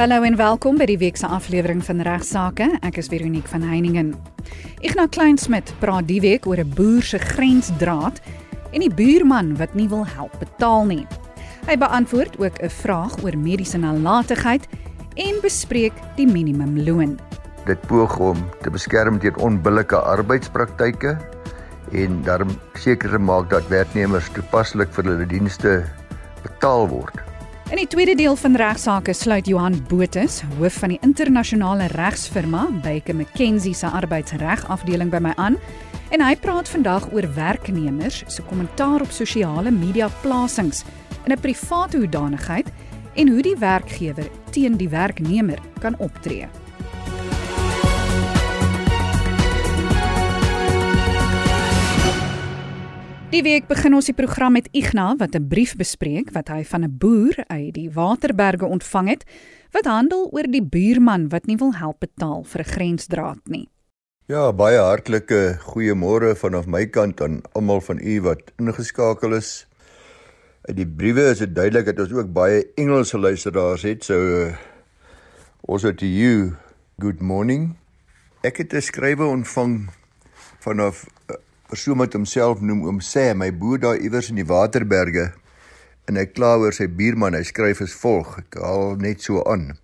Hallo en welkom by die week se aflewering van Regsake. Ek is Veronique van Heiningen. Ignas Kleinsmid praat die week oor 'n boer se grensdraad en die buurman wat nie wil help betaal nie. Hy beantwoord ook 'n vraag oor mediese nalatigheid en bespreek die minimumloon. Dit poog om te beskerm teen onbillike arbeidspraktyke en daarom seker te maak dat werknemers toepaslik vir hulle dienste betaal word. In die tweede deel van regsaake sluit Johan Botus, hoof van die internasionale regsfirma Baker McKenzie se arbeidsregafdeling by my aan en hy praat vandag oor werknemers se kommentaar op sosiale media plasings in 'n private hoedanigheid en hoe die werkgewer teen die werknemer kan optree. Die week begin ons die program met Ignas wat 'n brief bespreek wat hy van 'n boer uit die Waterberge ontvang het wat handel oor die buurman wat nie wil help betaal vir 'n grensdraad nie. Ja, baie hartlike goeiemôre vanaf my kant aan almal van u wat ingeskakel is. Uit die briewe is dit duidelik dat ons ook baie Engelse luisteraars het. So also to you, good morning. Ek het 'n skrywe ontvang vanaf 'n persoon wat homself noem oom Sam, my boer daar iewers in die Waterberge. En hy kla oor sy buurman. Hy skryf as volg: Ek haal net so aan.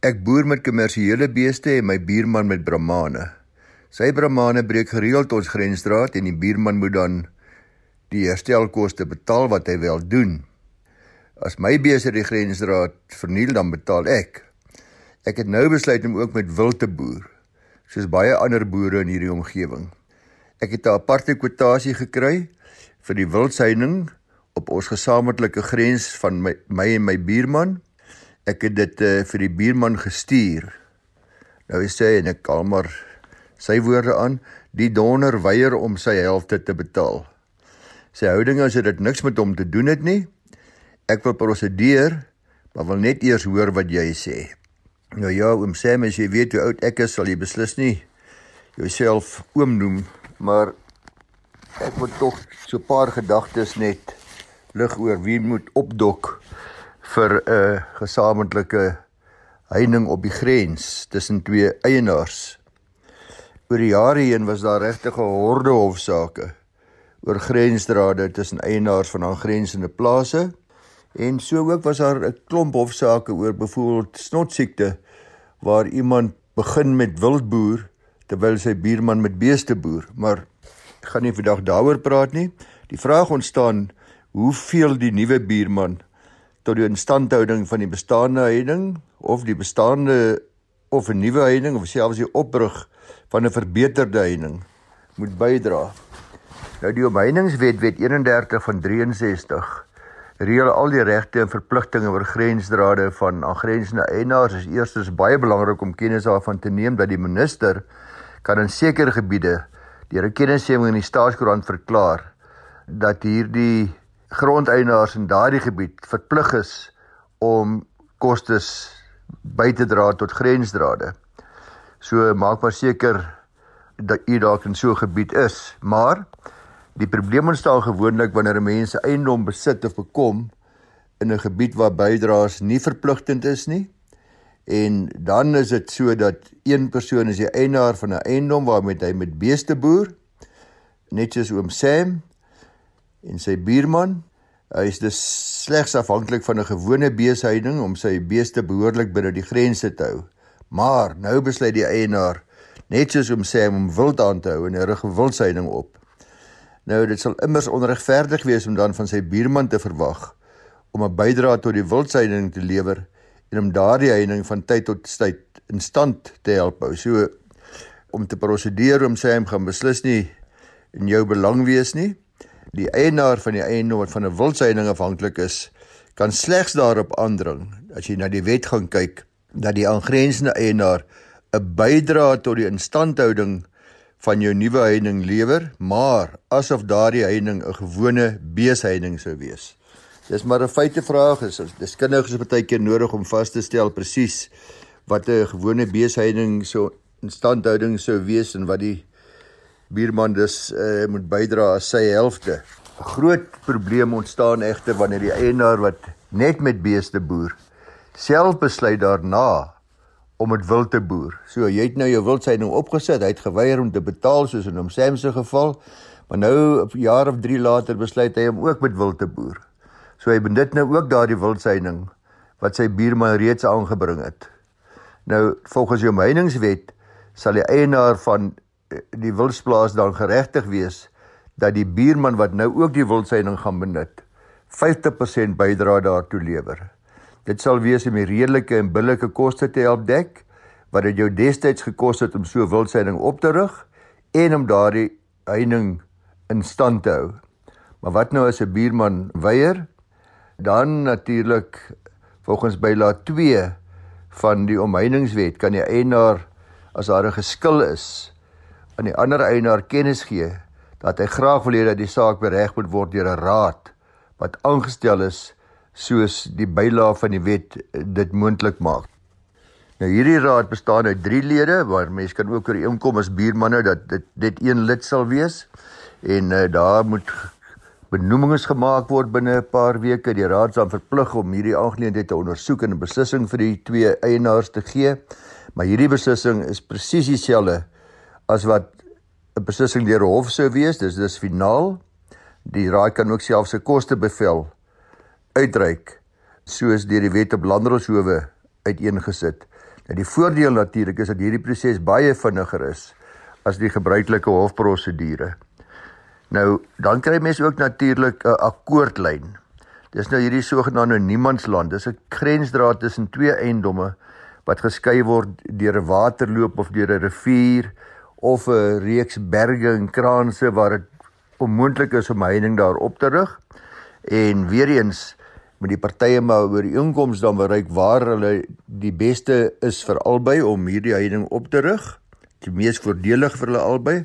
Ek boer met kommersiële beeste en my buurman met brahmane. Sy brahmane breek gereeld ons grensdraad en die buurman moet dan die herstelkoste betaal wat hy wel doen. As my beeste die grensdraad verniel dan betaal ek. Ek het nou besluit om ook met wild te boer, soos baie ander boere in hierdie omgewing. Ek het 'n aparte kwotasie gekry vir die wildsyning op ons gesamentlike grens van my, my en my buurman. Ek het dit uh, vir die buurman gestuur. Nou sê en ek kalmer sy woorde aan, die donder weier om sy helfte te betaal. Sy houding is dit niks met hom te doen het nie. Ek wil prosedeer, maar wil net eers hoor wat jy sê. Nou ja, oom Sam, as jy weet hoe oud ek is, sal jy beslis nie jouself oom noem, maar ek wil tog so 'n paar gedagtes net lig oor wie moet opdok vir 'n uh, gesamentlike heining op die grens tussen twee eienaars. Oor die jare heen was daar regtig 'n horde hofsaake oor grensdrade tussen eienaars van aangrensende plase en so ook was daar 'n klomp hofsaake oor byvoorbeeld snotsiekte waar iemand begin met wildboer terwyl sy buurman met beeste boer. Maar ek gaan nie vandag daaroor praat nie. Die vraag ontstaan hoeveel die nuwe buurman tot die instandhouding van die bestaande heining of die bestaande of 'n nuwe heining of selfs die opbrug van 'n verbeterde heining moet bydra. Nou die omheiningswet wet 31 van 63 reël al die regte en verpligtinge oor grensdrade van aangrensende eienaars. Is eerstens baie belangrik om kennis daarvan te neem dat die minister kan in sekere gebiede deur 'n kennisgewing in die staatskoerant verklaar dat hierdie grondeienaars in daardie gebied verplig is om kostes by te dra tot grensdrade. So maak maar seker dat u dalk in so 'n gebied is, maar Die probleem ontstaan gewoonlik wanneer mense eiendom besit of bekom in 'n gebied waar bydraes nie verpligtend is nie. En dan is dit so dat een persoon is die eienaar van 'n eiendom waarmee hy met beeste boer, net soos oom Sam en sy buurman. Hy is dus slegs afhanklik van 'n gewone beeshouding om sy beeste behoorlik binne die grense te hou. Maar nou besluit die eienaar net soos oom Sam om wild aan te hou en 'n gewildshouding op. Nou dit sal immers onregverdig wees om dan van sy buurman te verwag om 'n bydrae tot die wildsyning te lewer en om daardie heining van tyd tot tyd in stand te help hou. So om te prosedeer om sy hom gaan beslis nie in jou belang wees nie. Die eienaar van die eiendom wat van 'n wildsyning afhanklik is, kan slegs daarop aandring as jy na die wet gaan kyk dat die aangrensende eienaar 'n bydrae tot die instandhouding van jou nuwe heining lewer, maar asof daardie heining 'n gewone beesheining sou wees. Dis maar 'n feite vraag is. Dis kinders is baie keer nodig om vas te stel presies wat 'n gewone beesheining so instandhouding sou wees en wat die buurman dus uh, moet bydra as sy helfte. 'n Groot probleem ontstaan egter wanneer die eienaar wat net met beeste boer self besluit daarna om dit wild te boer. So jy het nou jou wildseining opgesit, hy het geweier om te betaal soos in hom Sam se geval, maar nou 'n jaar of 3 later besluit hy om ook met wild te boer. So hy benut nou ook daardie wildseining wat sy buurman reeds aangebring het. Nou volgens jou myningswet sal die eienaar van eh, die wildsplaas dan geregtig wees dat die buurman wat nou ook die wildseining gaan benut 50% bydra daartoe lewer. Dit sal wees om die redelike en billike koste te help dek wat dit jou destyds gekos het om so wildseining op te rig en om daardie heining in stand te hou. Maar wat nou as 'n buurman weier? Dan natuurlik volgens bylaat 2 van die omheiningswet kan die eienaar as daar 'n geskil is aan die ander eienaar kennis gee dat hy graag wil hê dat die saak bereg moet word deur 'n raad wat aangestel is soos die bylaag van die wet dit moontlik maak. Nou hierdie raad bestaan uit 3 lede waar mense kan ook ooreenkom as buurmanne dat dit dit een lid sal wees en uh, daar moet benoemings gemaak word binne 'n paar weke. Die raad sal verplig om hierdie aangeleentheid te ondersoek en 'n beslissing vir die twee eienaars te gee. Maar hierdie beslissing is presies dieselfde as wat 'n beslissing deur hof sou wees. Dis dis finaal. Die raad kan ook self sy koste bevel uitreik soos deur die wet op landdroshowe uiteengesit. Nou die voordeel natuurlik is dat hierdie proses baie vinniger is as die gebruikelike hofprosedure. Nou dan kry mense ook natuurlik 'n akkoordlyn. Dis nou hierdie sogenaamde niemandsland. Dis 'n grensdraad tussen twee eiendomme wat geskei word deur 'n waterloop of deur 'n rivier of 'n reeks berge en kraanse waar dit onmoontlik is om heining daar op te rig. En weer eens met die partye maar oor die inkomste dan bereik waar hulle die beste is vir albei om hierdie heining op te rig. Die mees voordelig vir hulle albei.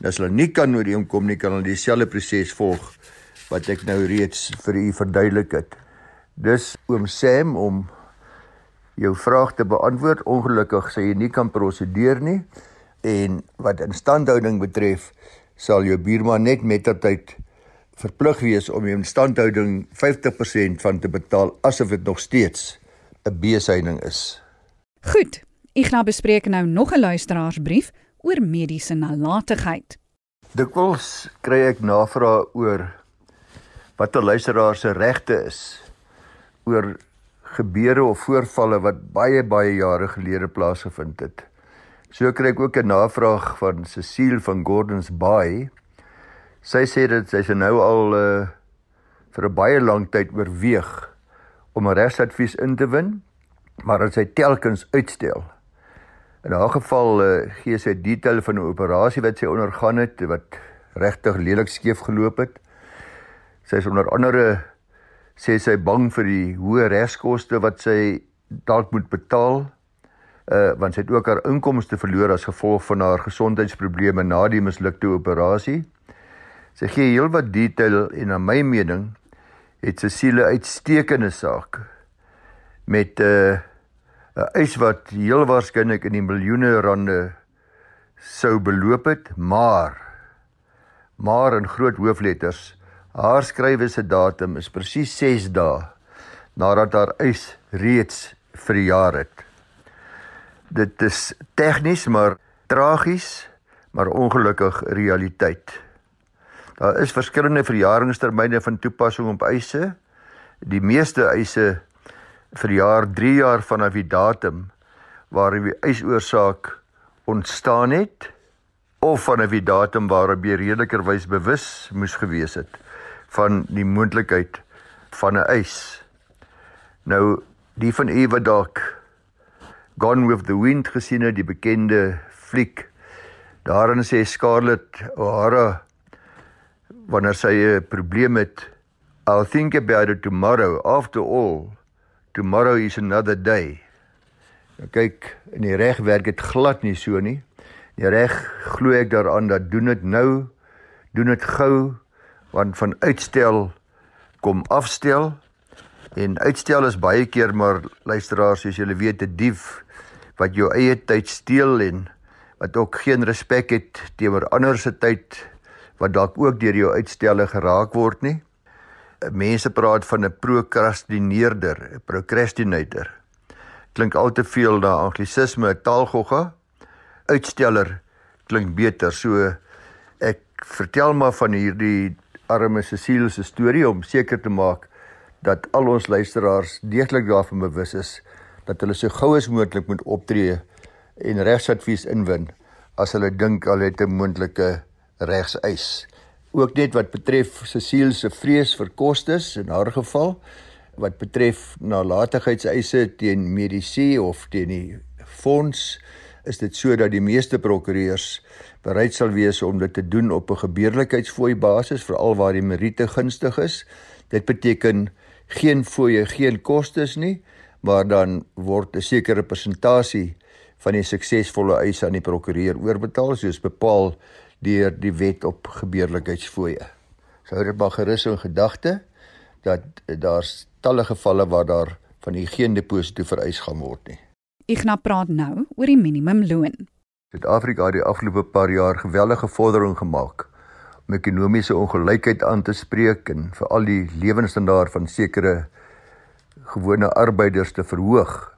En as hulle nie kan oor die inkom nie kan hulle dieselfde proses volg wat ek nou reeds vir u verduidelik het. Dus oom Sam om jou vraag te beantwoord, ongelukkig sê jy nie kan prosedeer nie en wat instandhouding betref sal jou buurman net mettertyd verplig wees om die instandhouding 50% van te betaal asof dit nog steeds 'n besigheid is. Goed. Gaan bespreek nou nog 'n luisteraarsbrief oor mediese nalatigheid. Dikwels kry ek navrae oor wat 'n luisteraar se regte is oor gebeure of voorvalle wat baie baie jare gelede plaasgevind het. So kry ek ook 'n navraag van Cecile van Gordons Bay Sy sê dit sy nou al uh, vir 'n baie lang tyd oorweeg om 'n regsadvies in te win, maar dit sy telkens uitstel. In haar geval uh, gee sy detail van 'n operasie wat sy ondergaan het wat regtig lelik skeef geloop het. Sy is onder andere sê sy bang vir die hoë regskoste wat sy dalk moet betaal uh want sy het ook haar inkomste verloor as gevolg van haar gesondheidsprobleme na die mislukte operasie. Sy gee heelwat detail en na my mening het Cecile uitstekende saak met uh, 'n eis wat heel waarskynlik in die miljoene rande sou beloop het, maar maar in groot hoofletters haar skrywe se datum is presies 6 dae nadat haar eis reeds verjaar het. Dit is tegnies maar tragies, maar ongelukkig realiteit. Daar is verskillende verjaringstermyne van toepassing op eise. Die meeste eise verjaar 3 jaar vanaf die datum waarop die eisoorsaak ontstaan het of vanaf die datum waarop jy redelikerwys bewus moes gewees het van die moontlikheid van 'n eis. Nou die van u wat dalk Gone with the Wind gesien het, die bekende fliek. Daarin sê Scarlett O'Hara wanneer sy 'n probleem het I'll think about it tomorrow after all tomorrow is another day. Nou kyk in die reg werk dit glad nie so nie. Die reg glo ek daaraan dat doen dit nou doen dit gou want van uitstel kom afstel. En uitstel is baie keer maar luisteraars as julle weet 'n dief wat jou eie tyd steel en wat ook geen respek het teenoor ander se tyd wat dalk ook deur jou uitstelle geraak word nie. Mense praat van 'n prokrastineerder, 'n procrastinator. klink al te veel na anglisisme taalgogga. Uitsteller klink beter. So ek vertel maar van hierdie arme Cecile se storie om seker te maak dat al ons luisteraars deeglik daarvan bewus is dat hulle so gou as moontlik moet optree en regsadvies inwin as hulle dink hulle het 'n moontlike regseis. Ook net wat betref Cecile se vrees vir kostes in haar geval wat betref nalatigheidseise teen medisy of teen die fonds is dit sodat die meeste prokureurs bereid sal wees om dit te doen op 'n gebeurlikheidsfooi basis veral waar die meriete gunstig is. Dit beteken geen fooie, geen kostes nie, maar dan word 'n sekere persentasie van die suksesvolle eise aan die prokureur oorbetaal soos bepaal deur die wet op gebeurlikheidsfooie. Sou dit maar gerus in gedagte dat daar's talle gevalle waar daar van die geen deposito vereis gaan word nie. Ignas praat nou oor die minimumloon. Suid-Afrika het die afgelope paar jaar geweldige vordering gemaak om ekonomiese ongelykheid aan te spreek en vir al die lewensstandaard van sekere gewone arbeiders te verhoog.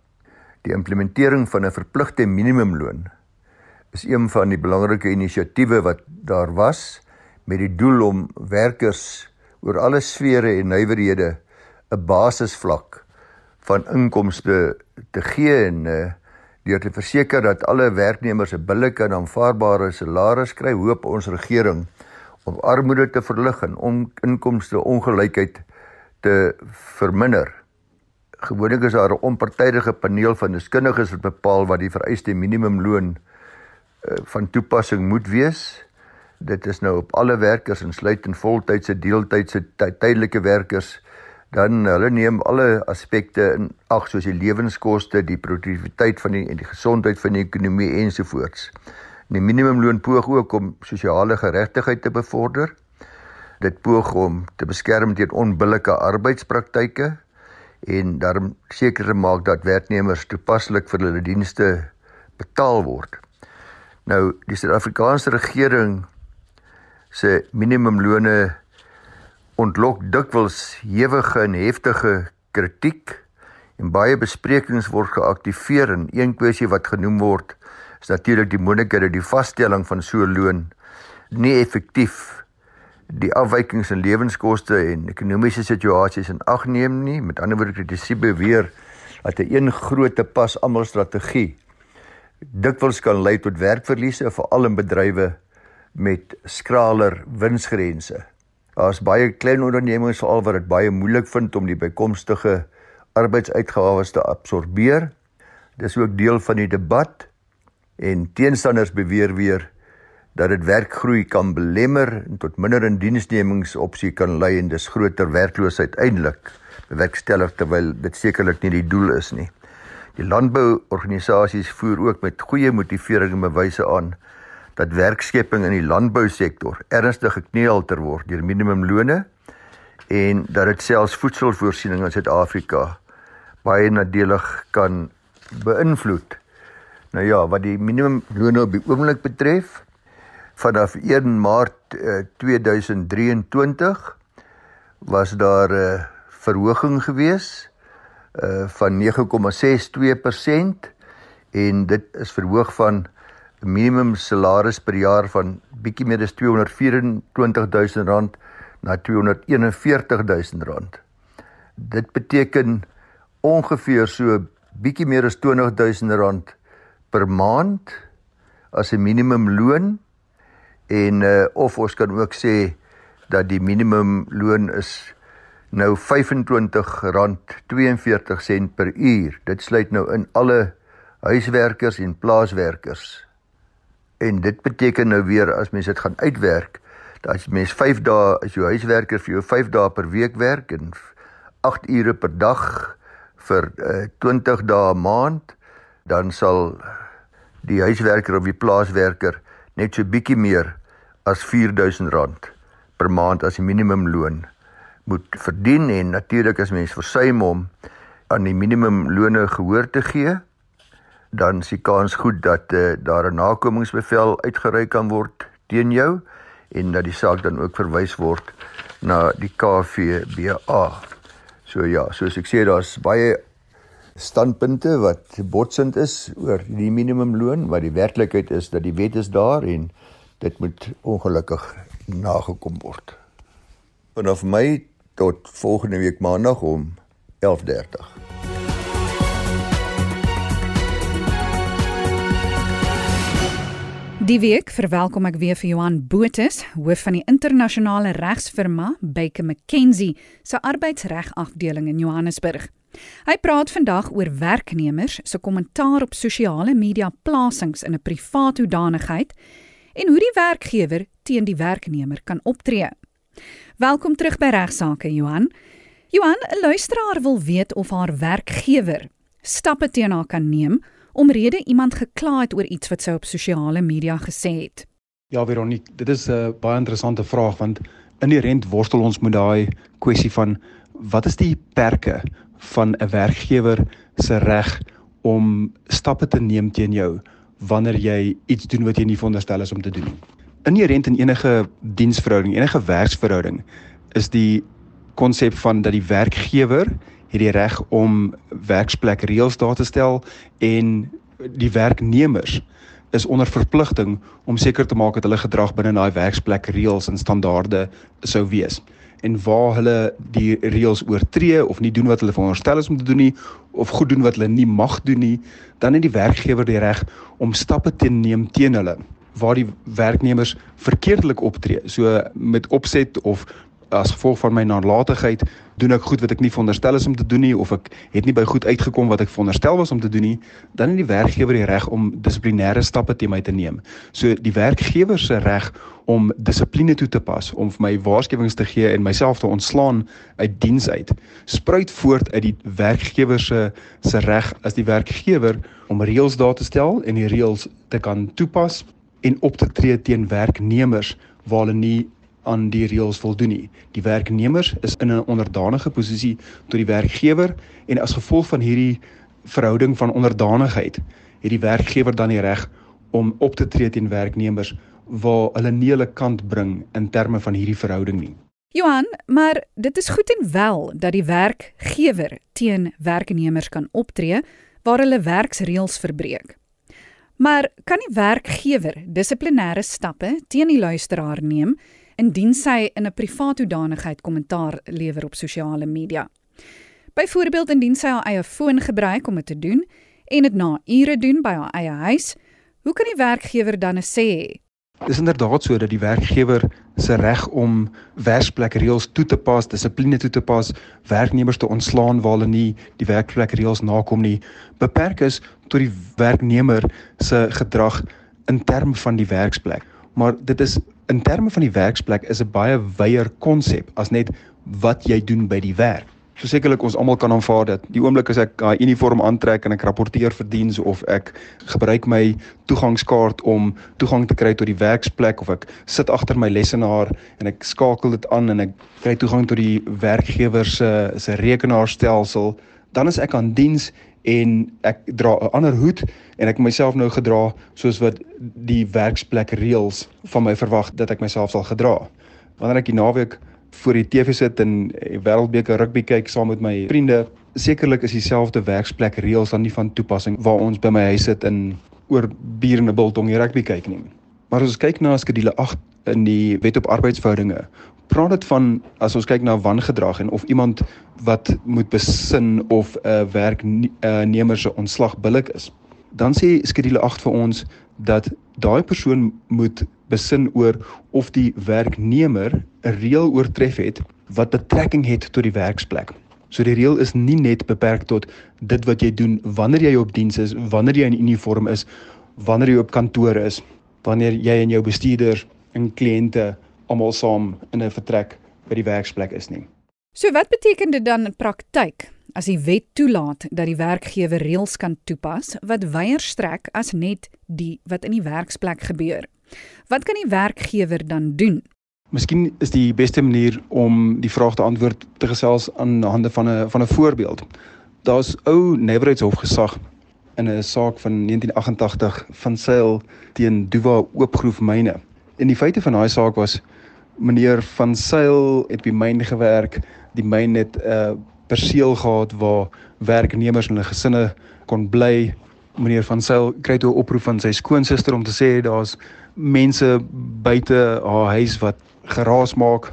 Die implementering van 'n verpligte minimumloon is een van die belangrike inisiatiewe wat daar was met die doel om werkers oor alle sfere en nywerhede 'n basisvlak van inkomste te gee en uh, deur te verseker dat alle werknemers 'n billike en aanvaarbare salaris kry, hoop ons regering om armoede te verlig en om inkomste ongelykheid te verminder. Gewoonlik is daar 'n onpartydige paneel van deskundiges wat bepaal wat die vereiste minimumloon uh, van toepassing moet wees. Dit is nou op alle werkers insluitend voltydse, deeltydse, tydelike werkers. Dan hulle neem alle aspekte in ag soos die lewenskoste, die produktiwiteit van die en die gesondheid van die ekonomie ensovoorts. Die minimumloon poog ook om sosiale geregtigheid te bevorder. Dit poog om te beskerm teen onbillike arbeidspraktyke en daarom seker te maak dat werknemers toepaslik vir hulle dienste betaal word. Nou die Suid-Afrikaanse regering se minimumlone ontlok dikwels ewige en heftige kritiek en baie besprekings word geaktiveer en een kwessie wat genoem word is natuurlik die moontlikheid dat die vaststelling van so 'n loon nie effektief die afwykings in lewenskoste en ekonomiese situasies in ag neem nie. Met ander woorde kritisie beweer dat 'n een groot pas almal strategie dikwels kan lei tot werkverliese veral in bedrywe met skraler winsgrense. Daar's baie klein ondernemings veral wat dit baie moeilik vind om die bykomstige arbeidsuitgawes te absorbeer. Dis ook deel van die debat en teenstanders beweer weer dat dit werkgroei kan belemmer en tot minder indiensnemingsopsie kan lei en dis groter werkloosheid uiteindelik bewerkstellig terwyl dit sekerlik nie die doel is nie. Die landbouorganisasies voer ook met goeie motivering en bewyse aan dat werkskepping in die landbousektor ernstig gekneelter word deur minimumlone en dat dit selfs voedselvoorsiening in Suid-Afrika baie nadelig kan beïnvloed. Nou ja, wat die minimumlone op die oomblik betref, vanaf 1 Maart uh, eh, 2023 was daar 'n uh, verhoging gewees uh, van 9,62% en dit is verhoog van minimum salaris per jaar van bietjie meer as 224000 rand na 241000 rand. Dit beteken ongeveer so bietjie meer as 20000 rand per maand as 'n minimumloon en uh, of ons kan ook sê dat die minimumloon is nou R25.42 per uur. Dit sluit nou in alle huiswerkers en plaaswerkers. En dit beteken nou weer as mens dit gaan uitwerk, dat as mens 5 dae as jou huiswerker vir jou 5 dae per week werk en 8 ure per dag vir uh, 20 dae 'n maand, dan sal die huiswerker of die plaaswerker net so bietjie meer as R4000 per maand as die minimumloon moet verdien en natuurlik as mens versuim om aan die minimumlone gehoor te gee dan is die kans goed dat uh, daar 'n nakomingsbevel uitgereik kan word teen jou en dat die saak dan ook verwys word na die KVBA. So ja, soos ek sê daar's baie standpunte wat botsend is oor die minimumloon, maar die werklikheid is dat die wet is daar en dit moet ongelukkig nagekom word. Vanaf my tot volgende week maandag om 11:30. Die week verwelkom ek weer vir Johan Botus, hoof van die internasionale regsfirma Baker McKenzie se arbeidsregafdeling in Johannesburg. Hy praat vandag oor werknemers se kommentaar op sosiale media plasings in 'n privaat hoedanigheid en hoe die werkgewer teen die werknemer kan optree. Welkom terug by Regsake Johan. Johan, 'n luisteraar wil weet of haar werkgewer stappe teen haar kan neem omrede iemand gekla het oor iets wat sy op sosiale media gesê het? Ja, Veronique, dit is 'n baie interessante vraag want inherent worstel ons met daai kwessie van wat is die perke van 'n werkgewer se reg om stappe te neem teen jou wanneer jy iets doen wat jy nie veronderstel is om te doen nie. Inherent in enige diensverhouding, enige werksverhouding is die konsep van dat die werkgewer het die reg om werksplek reëls daar te stel en die werknemers is onder verpligting om seker te maak dat hulle gedrag binne daai werksplek reëls en standaarde sou wees. En waar hulle die reëls oortree of nie doen wat hulle veronderstel is om te doen nie of goed doen wat hulle nie mag doen nie, dan het die werkgewer die reg om stappe te neem teen hulle waar die werknemers verkeerdelik optree. So met opset of as gevolg van my nalatigheid doen ek goed wat ek nie veronderstel is om te doen nie of ek het nie by goed uitgekom wat ek veronderstel was om te doen nie, dan het die werkgewer die reg om dissiplinêre stappe teen my te neem. So die werkgewer se reg om dissipline toe te pas, om vir my waarskuwings te gee en myself te ontslaan uit diens uit, spruit voort uit die werkgewer se se reg as die werkgewer om reëls daar te stel en die reëls te kan toepas en op te tree teen werknemers waar hulle nie aan die reëls voldoen nie. Die werknemers is in 'n onderdanige posisie tot die werkgewer en as gevolg van hierdie verhouding van onderdanigheid het die werkgewer dan die reg om op te tree teen werknemers waar hulle nie hulle kant bring in terme van hierdie verhouding nie. Johan, maar dit is goed en wel dat die werkgewer teen werknemers kan optree waar hulle werksreëls verbreek. Maar kan die werkgewer dissiplinêre stappe teen die luisteraar neem indien sy in 'n privaat hoedanigheid kommentaar lewer op sosiale media. Byvoorbeeld indien sy haar eie foon gebruik om dit te doen en dit na ure doen by haar eie huis, hoe kan die werkgewer dan sê? Dis inderdaad so dat die werkgewer se reg om werksplek reëls toe te pas, dissipline toe te pas, werknemers te ontslaan waar hulle nie die werksplek reëls nakom nie, beperk is tot die werknemer se gedrag in terme van die werksplek maar dit is in terme van die werksplek is 'n baie wyeer konsep as net wat jy doen by die werk. Sekerlik ons almal kan aanvaar dat die oomblik as ek daai uniform aantrek en ek rapporteer vir diens of ek gebruik my toegangskaart om toegang te kry tot die werksplek of ek sit agter my lesenaar en ek skakel dit aan en ek kry toegang tot die werkgewer se se rekenaarstelsel, dan is ek aan diens en ek dra 'n ander hoed en ek myself nou gedra soos wat die werksplek reëls van my verwag dat ek myself sal gedra. Wanneer ek die naweek voor die TV sit en wêreldbeker rugby kyk saam met my vriende, sekerlik is dieselfde werksplek reëls dan nie van toepassing waar ons by my huis sit en oor bier en 'n biltong die rugby kyk nie. Maar as ons kyk na skedule 8 in die Wet op Arbeidsverhoudinge, praat dit van as ons kyk na wangedrag en of iemand wat moet besin of 'n uh, werknemer se ontslag billik is. Dan sê skedule 8 vir ons dat daai persoon moet besin oor of die werknemer 'n reël oortref het wat betrekking het tot die werksplek. So die reël is nie net beperk tot dit wat jy doen wanneer jy op diens is, wanneer jy in uniform is, wanneer jy op kantoor is, wanneer jy en jou bestuurders en kliënte almal saam in 'n vertrek by die werksplek is nie. So wat beteken dit dan in praktyk as die wet toelaat dat die werkgewer reëls kan toepas wat wyer strek as net die wat in die werksplek gebeur? Wat kan die werkgewer dan doen? Miskien is die beste manier om die vraag te antwoord te gesels aan hande van 'n van 'n voorbeeld. Daar's ou Neverheidshof gesag in 'n saak van 1988 van seil teen Duwa Oopgroef myne. En die feite van daai saak was meneer van Sail het by myn gewerk. Die myn het 'n uh, perseel gehad waar werknemers en hulle gesinne kon bly. Meneer van Sail kry toe 'n oproep van sy skoonsister om te sê daar's mense buite haar huis wat geraas maak.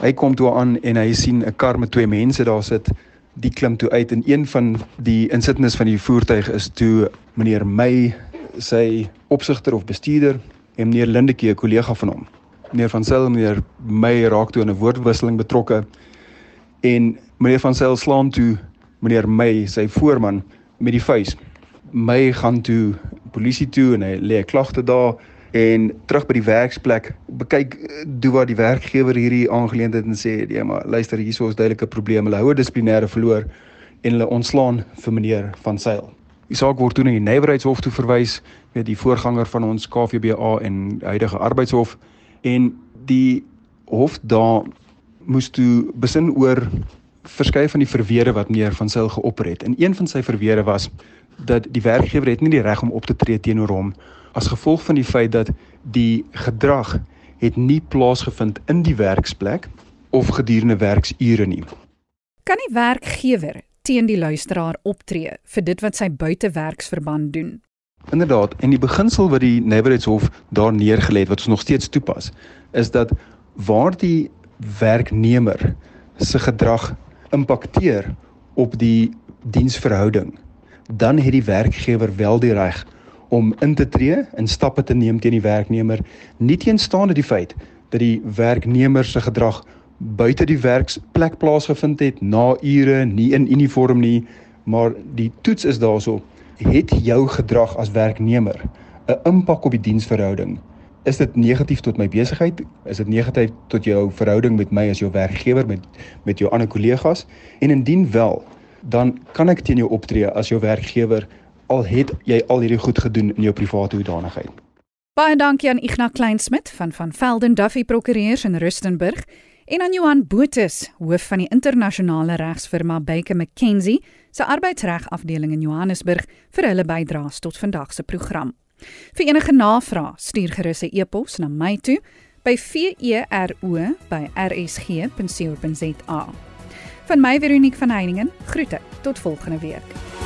Hy kom toe aan en hy sien 'n kar met twee mense daar sit. Die klim toe uit en een van die insittendes van die voertuig is toe meneer May, sy opsigter of bestuurder en meneer Lindetjie, 'n kollega van hom. Meneer van Sail en meneer May raak toe in 'n woordwisseling betrokke en meneer van Sail slaan toe meneer May, sy voorman, met die vuis. May gaan toe polisie toe en hy lê 'n klagte daar en terug by die werksplek bekyk doen wat die werkgewer hierdie aangeleentheid en sê ja maar luister hierso is duidelike probleme. Hulle hou 'n dissiplinêre verloor en hulle ontslaan vir meneer van Sail. Die saak word toe na die Nywerheidshof toe verwys, weet die voorganger van ons KVBA en huidige arbeidshof en die hof daar moes toe besin oor verskeie van die verweere wat meneer van Sail geopper het. En een van sy verweere was dat die werkgewer het nie die reg om op te tree teenoor hom as gevolg van die feit dat die gedrag het nie plaasgevind in die werksplek of gedurende werksure nie. Kan die werkgewer teen die luisteraar optree vir dit wat sy buitewerksverband doen? Inderdaad, en die beginsel wat die Nywerheidshof daar neergelê het wat ons nog steeds toepas, is dat waar die werknemer se gedrag impakteer op die diensverhouding, dan het die werkgewer wel die reg om in te tree en stappe te neem teen die werknemer, nie teenstaande die feit dat die werknemer se gedrag buite die werksplek plaasgevind het, na ure, nie in uniform nie, maar die toets is daarso, het jou gedrag as werknemer 'n impak op die diensverhouding? Is dit negatief tot my besigheid? Is dit negatief tot jou verhouding met my as jou werkgewer met met jou ander kollegas? En indien wel, dan kan ek teen jou optree as jou werkgewer al het jy al hierdie goed gedoen in jou private hoedanigheid. Baie dankie aan Ignas Kleinsmid van van Velden Duffy Prokureurs in Rustenburg en aan Johan Botus, hoof van die internasionale regsfirma Baker McKenzie se arbeidsreg afdeling in Johannesburg vir hulle bydraes tot vandag se program. Vir enige navrae, stuur gerus 'n e-pos na my toe by vero@rsg.co.za. Van my Veronique van Heiningen, groete tot volgende week.